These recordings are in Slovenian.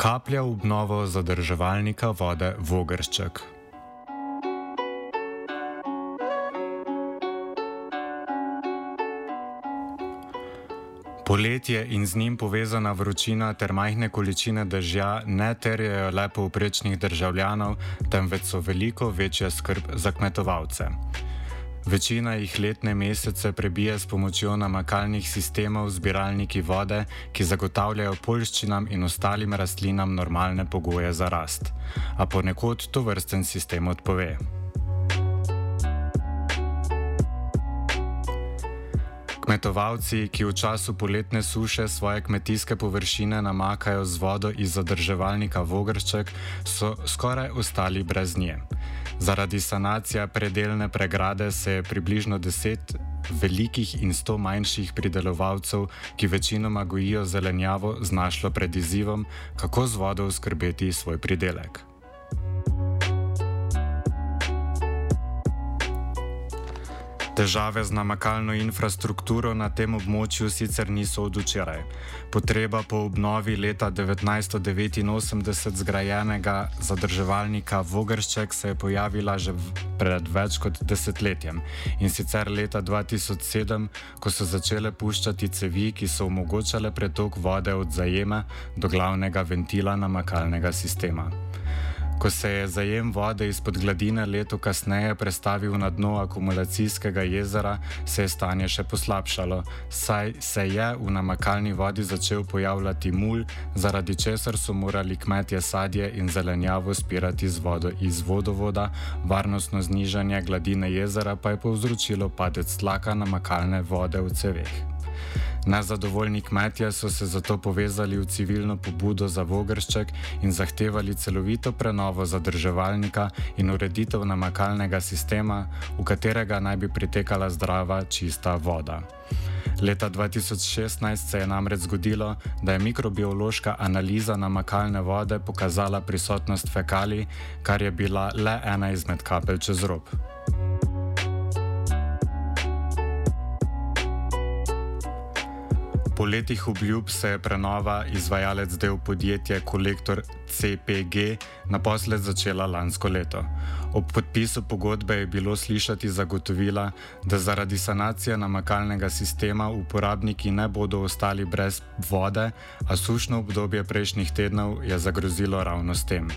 Kaplja v obnovo zadrževalnika vode Vogršček. Poletje in z njim povezana vročina ter majhne količine dežja ne terjajo le povprečnih državljanov, temveč so veliko večja skrb za kmetovalce. Večina jih letne mesece prebije s pomočjo namakalnih sistemov zbiralniki vode, ki zagotavljajo polščinam in ostalim rastlinam normalne pogoje za rast. A ponekod to vrsten sistem odpove. Kmetovalci, ki v času poletne suše svoje kmetijske površine namakajo z vodo iz zadrževalnika Vogršček, so skoraj ostali brez nje. Zaradi sanacije predeljne pregrade se je približno deset velikih in sto manjših pridelovalcev, ki večinoma gojijo zelenjavo, znašlo pred izzivom, kako z vodo oskrbeti svoj pridelek. Težave z namakalno infrastrukturo na tem območju sicer niso od včeraj. Potreba po obnovi leta 1989 zgrajenega zadrževalnika Vogršček se je pojavila že pred več kot desetletjem in sicer leta 2007, ko so začele puščati cevi, ki so omogočale pretok vode od zajema do glavnega ventila namakalnega sistema. Ko se je zajem vode izpod gladine leto kasneje prestavil na dno akumulacijskega jezera, se je stanje še poslabšalo, saj se je v namakalni vodi začel pojavljati mulj, zaradi česar so morali kmetje sadje in zelenjavo spirati z vodo iz vodovoda, varnostno znižanje gladine jezera pa je povzročilo padec tlaka namakalne vode v ceveh. Nezadovoljni kmetje so se zato povezali v civilno pobudo za Vogršček in zahtevali celovito prenovo zadrževalnika in ureditev namakalnega sistema, v katerega naj bi pritekala zdrava, čista voda. Leta 2016 se je namreč zgodilo, da je mikrobiološka analiza namakalne vode pokazala prisotnost fekalij, kar je bila le ena izmed kapelj čez rob. Po letih obljub se je prenova izvajalec del podjetja Kolektor CPG naposled začela lansko leto. Ob podpisu pogodbe je bilo slišati zagotovila, da zaradi sanacije namakalnega sistema uporabniki ne bodo ostali brez vode, a sušno obdobje prejšnjih tednov je zagrozilo ravno s tem.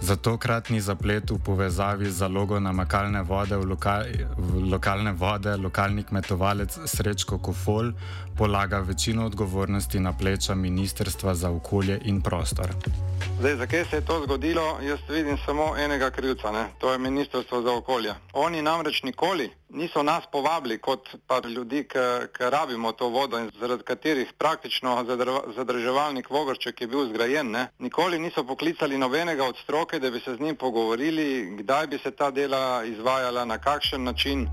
Za tokratni zaplet v povezavi z zalogo namakalne vode v, loka v lokalne vode lokalni kmetovalec Srečko Kofol polaga večino odgovornosti na pleča Ministrstva za okolje in prostor. Zdaj, zakaj se je to zgodilo? Jaz vidim samo enega krivca, ne? to je Ministrstvo za okolje. Oni namreč nikoli niso nas povabili kot pa ljudi, ki rabimo to vodo in zaradi katerih praktično zadrževalnik Vogrček je bil zgrajen. Ne? Nikoli niso poklicali nobenega od stroke, da bi se z njim pogovorili, kdaj bi se ta dela izvajala, na kakšen način.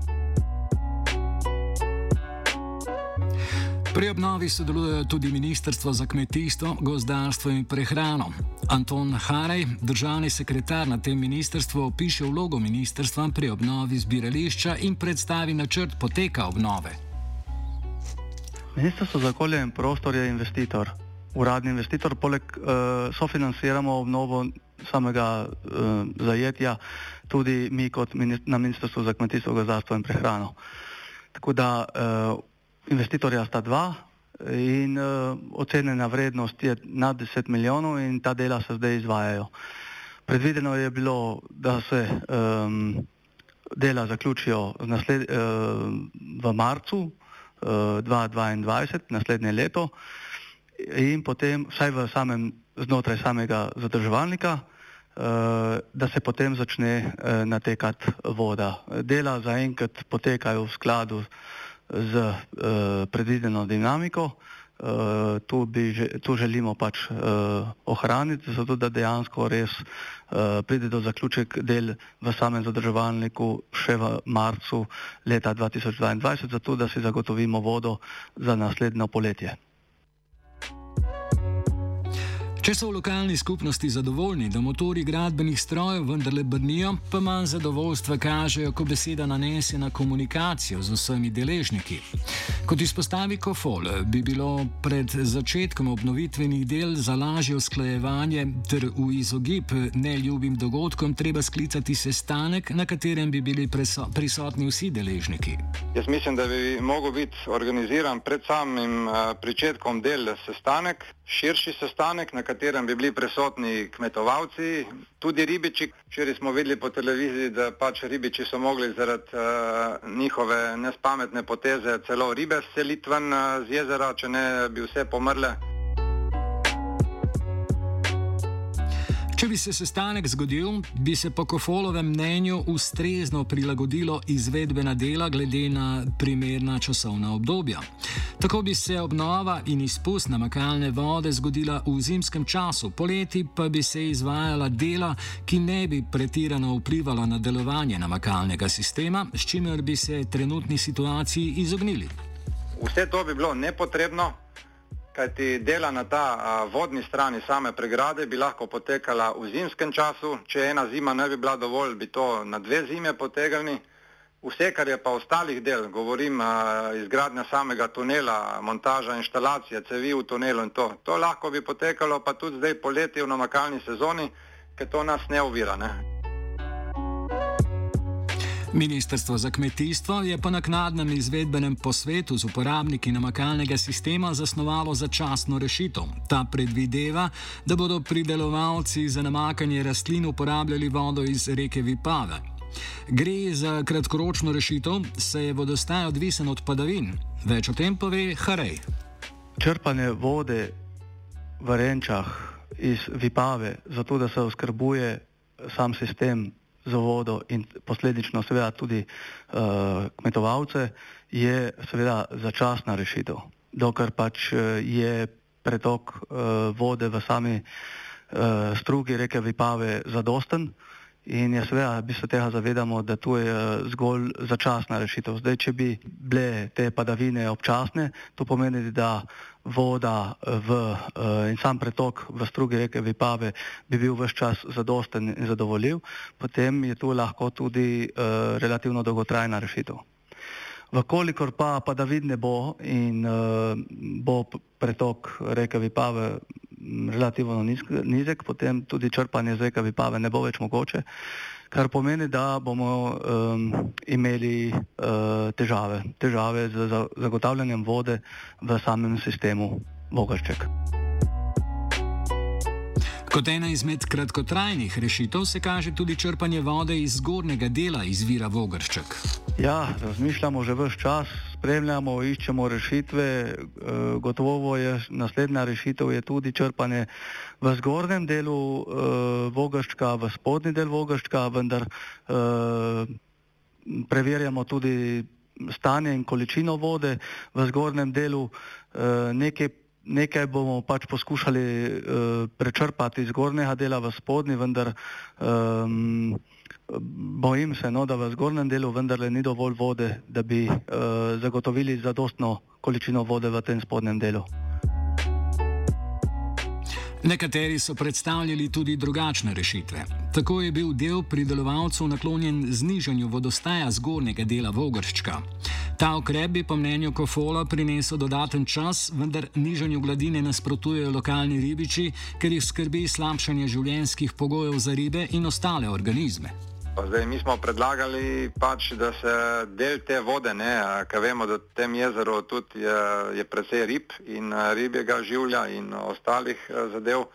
Pri obnovi sodelujejo tudi Ministrstvo za kmetijstvo, gozdarstvo in prehrano. Anton Harej, državni sekretar na tem ministrstvu, opiše vlogo ministrstva pri obnovi zbirališča in predstavi načrt poteka obnove. Ministrstvo za okolje in prostor je investitor, uradni investitor, poleg uh, sofinanciramo obnovo samega uh, zajetja, tudi mi kot mini na Ministrstvu za kmetijstvo, gozdarstvo in prehrano. Tako da uh, investitorja sta dva in uh, ocenjena vrednost je nad 10 milijonov in ta dela se zdaj izvajajo. Predvideno je bilo, da se um, dela zaključijo nasled, uh, v marcu uh, 2022, naslednje leto, in potem vsaj v samem, znotraj samega zadrževalnika, uh, da se potem začne uh, natekati voda. Dela zaenkrat potekajo v skladu uh, z uh, predvideno dinamiko. Uh, tu, bi, tu želimo pač uh, ohraniti, zato da dejansko res uh, pride do zaključek del v samem zadrževalniku še v marcu leta 2022, zato da si zagotovimo vodo za naslednjo poletje. Če so v lokalni skupnosti zadovoljni, da motori gradbenih strojev vendarle brnijo, pa manj zadovoljstva kažejo, ko beseda nanese na komunikacijo z vsemi deležniki. Kot izpostavi Kofol, bi bilo pred začetkom obnovitvenih del za lažje usklajevanje ter v izogib neljubim dogodkom treba sklicati sestanek, na katerem bi bili prisotni vsi deležniki. Jaz mislim, da bi lahko bil organiziran pred samim začetkom del sestanek, širši sestanek, na katerem bi bili prisotni kmetovalci, tudi ribiči. Včeraj smo videli po televiziji, da pač ribiči so mogli zaradi uh, njihove nespametne poteze celo ribe seliti ven uh, z jezera, če ne bi vse pomrle. Če bi se sestanek zgodil, bi se po Kofolovem mnenju ustrezno prilagodilo izvedbena dela glede na primerna časovna obdobja. Tako bi se obnova in izpust namakalne vode zgodila v zimskem času, poleti pa bi se izvajala dela, ki ne bi pretirano vplivala na delovanje namakalnega sistema, s čimer bi se trenutni situaciji izognili. Vse to bi bilo nepotrebno, kajti dela na ta a, vodni strani same pregrade bi lahko potekala v zimskem času. Če ena zima ne bi bila dovolj, bi to na dve zime potegnili. Vse, kar je pa ostalih del, govorim a, izgradnja samega tunela, montaža inštalacije, cevi v tunelu in to, to lahko bi potekalo pa tudi zdaj poleti v namakalni sezoni, ker to nas ne ovira. Ne? Ministrstvo za kmetijstvo je po naknadnem izvedbenem posvetu z uporabniki namakalnega sistema zasnovalo začasno rešitev. Ta predvideva, da bodo pridelovalci za namakanje rastlin uporabljali vodo iz reke Vipave. Gre za kratkoročno rešitev, saj je vodostaj odvisen od padavin. Več o tem pove Harej. Črpanje vode v renčah iz Vipave, zato da se oskrbuje sam sistem za vodo in posledično seveda tudi uh, kmetovalce, je seveda začasna rešitev. Dokler pač uh, je pretok uh, vode v sami uh, strugi reke Vipave zadosten, uh, In je seveda, bi se tega zavedamo, da to je eh, zgolj začasna rešitev. Zdaj, če bi bile te padavine občasne, to pomeni, da voda eh, v, uh, in sam pretok v strugi reke Vipave bi bil vse čas zadosten in zadovoljiv, potem je to lahko tudi relativno dolgotrajna rešitev. Vkolikor pa padavin ne bo in uh, bo pretok reke Vipave relativno nizek, potem tudi črpanje z reke Vipave ne bo več mogoče, kar pomeni, da bomo um, imeli uh, težave, težave z zagotavljanjem vode v samem sistemu Vogršček. Kot ena izmed kratkotrajnih rešitev se kaže tudi črpanje vode iz zgornjega dela izvira Vogršček. Ja, razmišljamo že vse čas, spremljamo, iščemo rešitve. E, gotovo je naslednja rešitev je tudi črpanje v zgornjem delu e, Vogrščka, v spodnji del Vogrščka, vendar e, preverjamo tudi stanje in količino vode v zgornjem delu. Nekaj nekaj bomo pač poskušali uh, prečrpati iz zgornjega dela v spodnji, vendar um, bojim se, no, da v zgornjem delu vendarle ni dovolj vode, da bi uh, zagotovili zadostno količino vode v tem spodnjem delu. Nekateri so predstavljali tudi drugačne rešitve. Tako je bil del pridelovalcev naklonjen znižanju vodostaja zgornjega dela Vogrščka. Ta ukrep bi po mnenju Kofola prinesel dodaten čas, vendar nižanju gladine nasprotujejo lokalni ribiči, ker jih skrbi slabšanje življenjskih pogojev za ribe in ostale organizme. Zdaj, mi smo predlagali, pač, da se del te vode, ker vemo, da v tem jezeru tudi je, je precej rib in ribjega življa in ostalih zadev.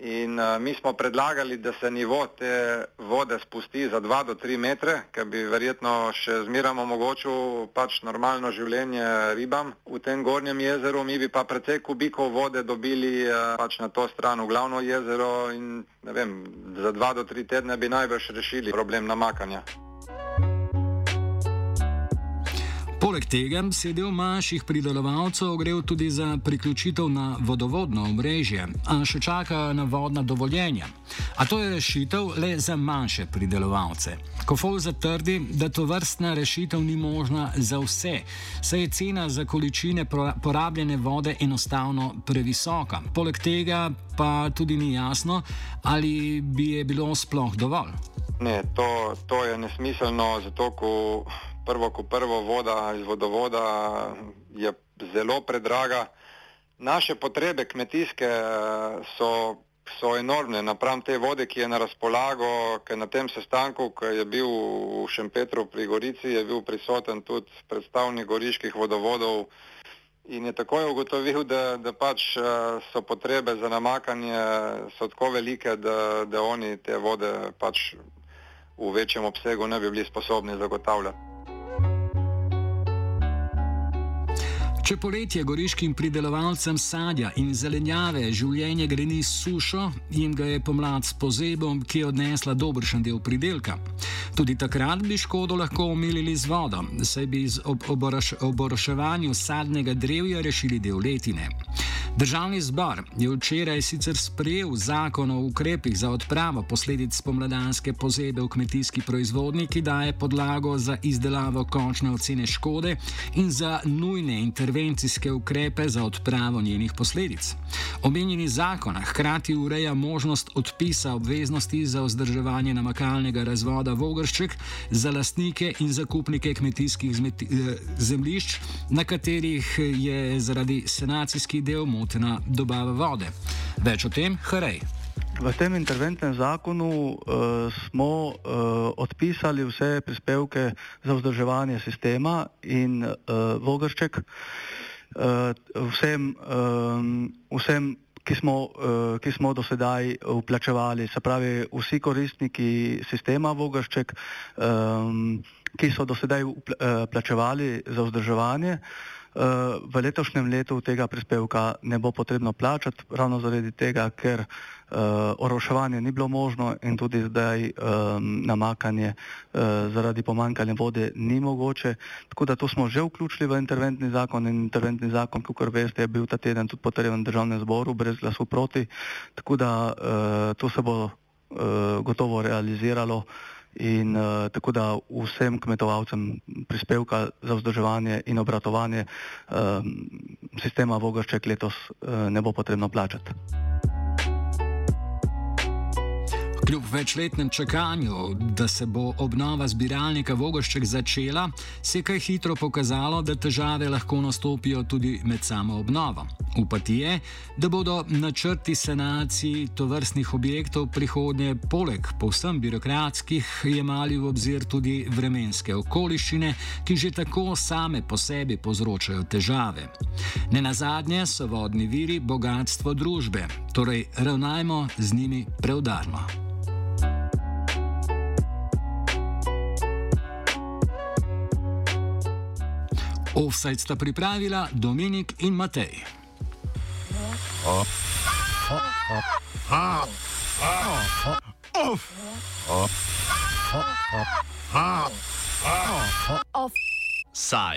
In uh, mi smo predlagali, da se nivo te vode spusti za 2 do 3 metre, ker bi verjetno še zmeraj omogočil pač normalno življenje ribam v tem gornjem jezeru. Mi bi pa precej kubikov vode dobili uh, pač na to stran, v glavno jezero in vem, za 2 do 3 tedne bi najbrž rešili problem namakanja. Poleg tega se del manjših pridelovalcev ogrel tudi za priključitev na vodovodno omrežje, a še čaka na vodna dovoljenja. A to je rešitev le za manjše pridelovalce. Kofol zatrdi, da to vrstna rešitev ni možna za vse, saj je cena za količine porabljene vode enostavno previsoka. Poleg tega pa tudi ni jasno, ali bi je bilo sploh dovolj. Ne, to, to je nesmiselno, zato ko prvo, ko prvo voda iz vodovoda je zelo predraga. Naše potrebe kmetijske so, so enormne napram te vode, ki je na razpolago, ker na tem sestanku, ki je bil v Šempetru pri Gorici, je bil prisoten tudi predstavnik goriških vodovodov in je takoj ugotovil, da, da pač so potrebe za namakanje so tako velike, da, da oni te vode pač v večjem obsegu ne bi bili sposobni zagotavljati. Če poletje goriškim pridelovalcem sadja in zelenjave življenje greni s sušo, jim ga je pomlad s pozebom, ki je odnesla dobršen del pridelka. Tudi takrat bi škodo lahko omilili z vodo, saj bi z ob oboroševanju sadnega drevja rešili del letine. Državni zbor je včeraj sicer sprejel zakon o ukrepih za odpravo posledic spomladanske pozebe v kmetijski proizvodnji, ki daje podlago za izdelavo končne ocene škode in za nujne intervencijske ukrepe za odpravo njenih posledic. Omenjeni zakon hkrati ureja možnost odpisa obveznosti za vzdrževanje namakalnega razvoda Vogršček za lastnike in zakupnike kmetijskih eh, zemljišč, na katerih je zaradi senacijskih del moč nemotena dobava vode. Več o tem, Hrej. V tem interventnem zakonu uh, smo uh, odpisali vse prispevke za vzdrževanje sistema in uh, vogršček uh, vsem, um, vsem ki, smo, uh, ki smo do sedaj uplačevali, se pravi vsi koristniki sistema vogršček, um, ki so do sedaj uplačevali za vzdrževanje. Uh, v letošnjem letu tega prispevka ne bo potrebno plačati, ravno zaradi tega, ker uh, oroševanje ni bilo možno in tudi zdaj um, namakanje uh, zaradi pomankanja vode ni mogoče. Tako da to smo že vključili v interventni zakon in interventni zakon, kot veste, je bil ta teden tudi potreben v državnem zboru brez glasu proti. Tako da uh, to se bo uh, gotovo realiziralo. In uh, tako da vsem kmetovalcem prispevka za vzdrževanje in obratovanje uh, sistema Vogršček letos uh, ne bo potrebno plačati. Kljub večletnem čakanju, da se bo obnova zbiralnika Vogošček začela, se je kaj hitro pokazalo, da težave lahko nastopijo tudi med samo obnovo. Upati je, da bodo načrti sanacij tovrstnih objektov prihodnje poleg povsem birokratskih jemali v obzir tudi vremenske okoliščine, ki že tako same po sebi povzročajo težave. Ne na zadnje so vodni viri bogatstvo družbe, torej ravnajmo z njimi preudarno. Offside sta pripravila Dominik in Matej. Offside.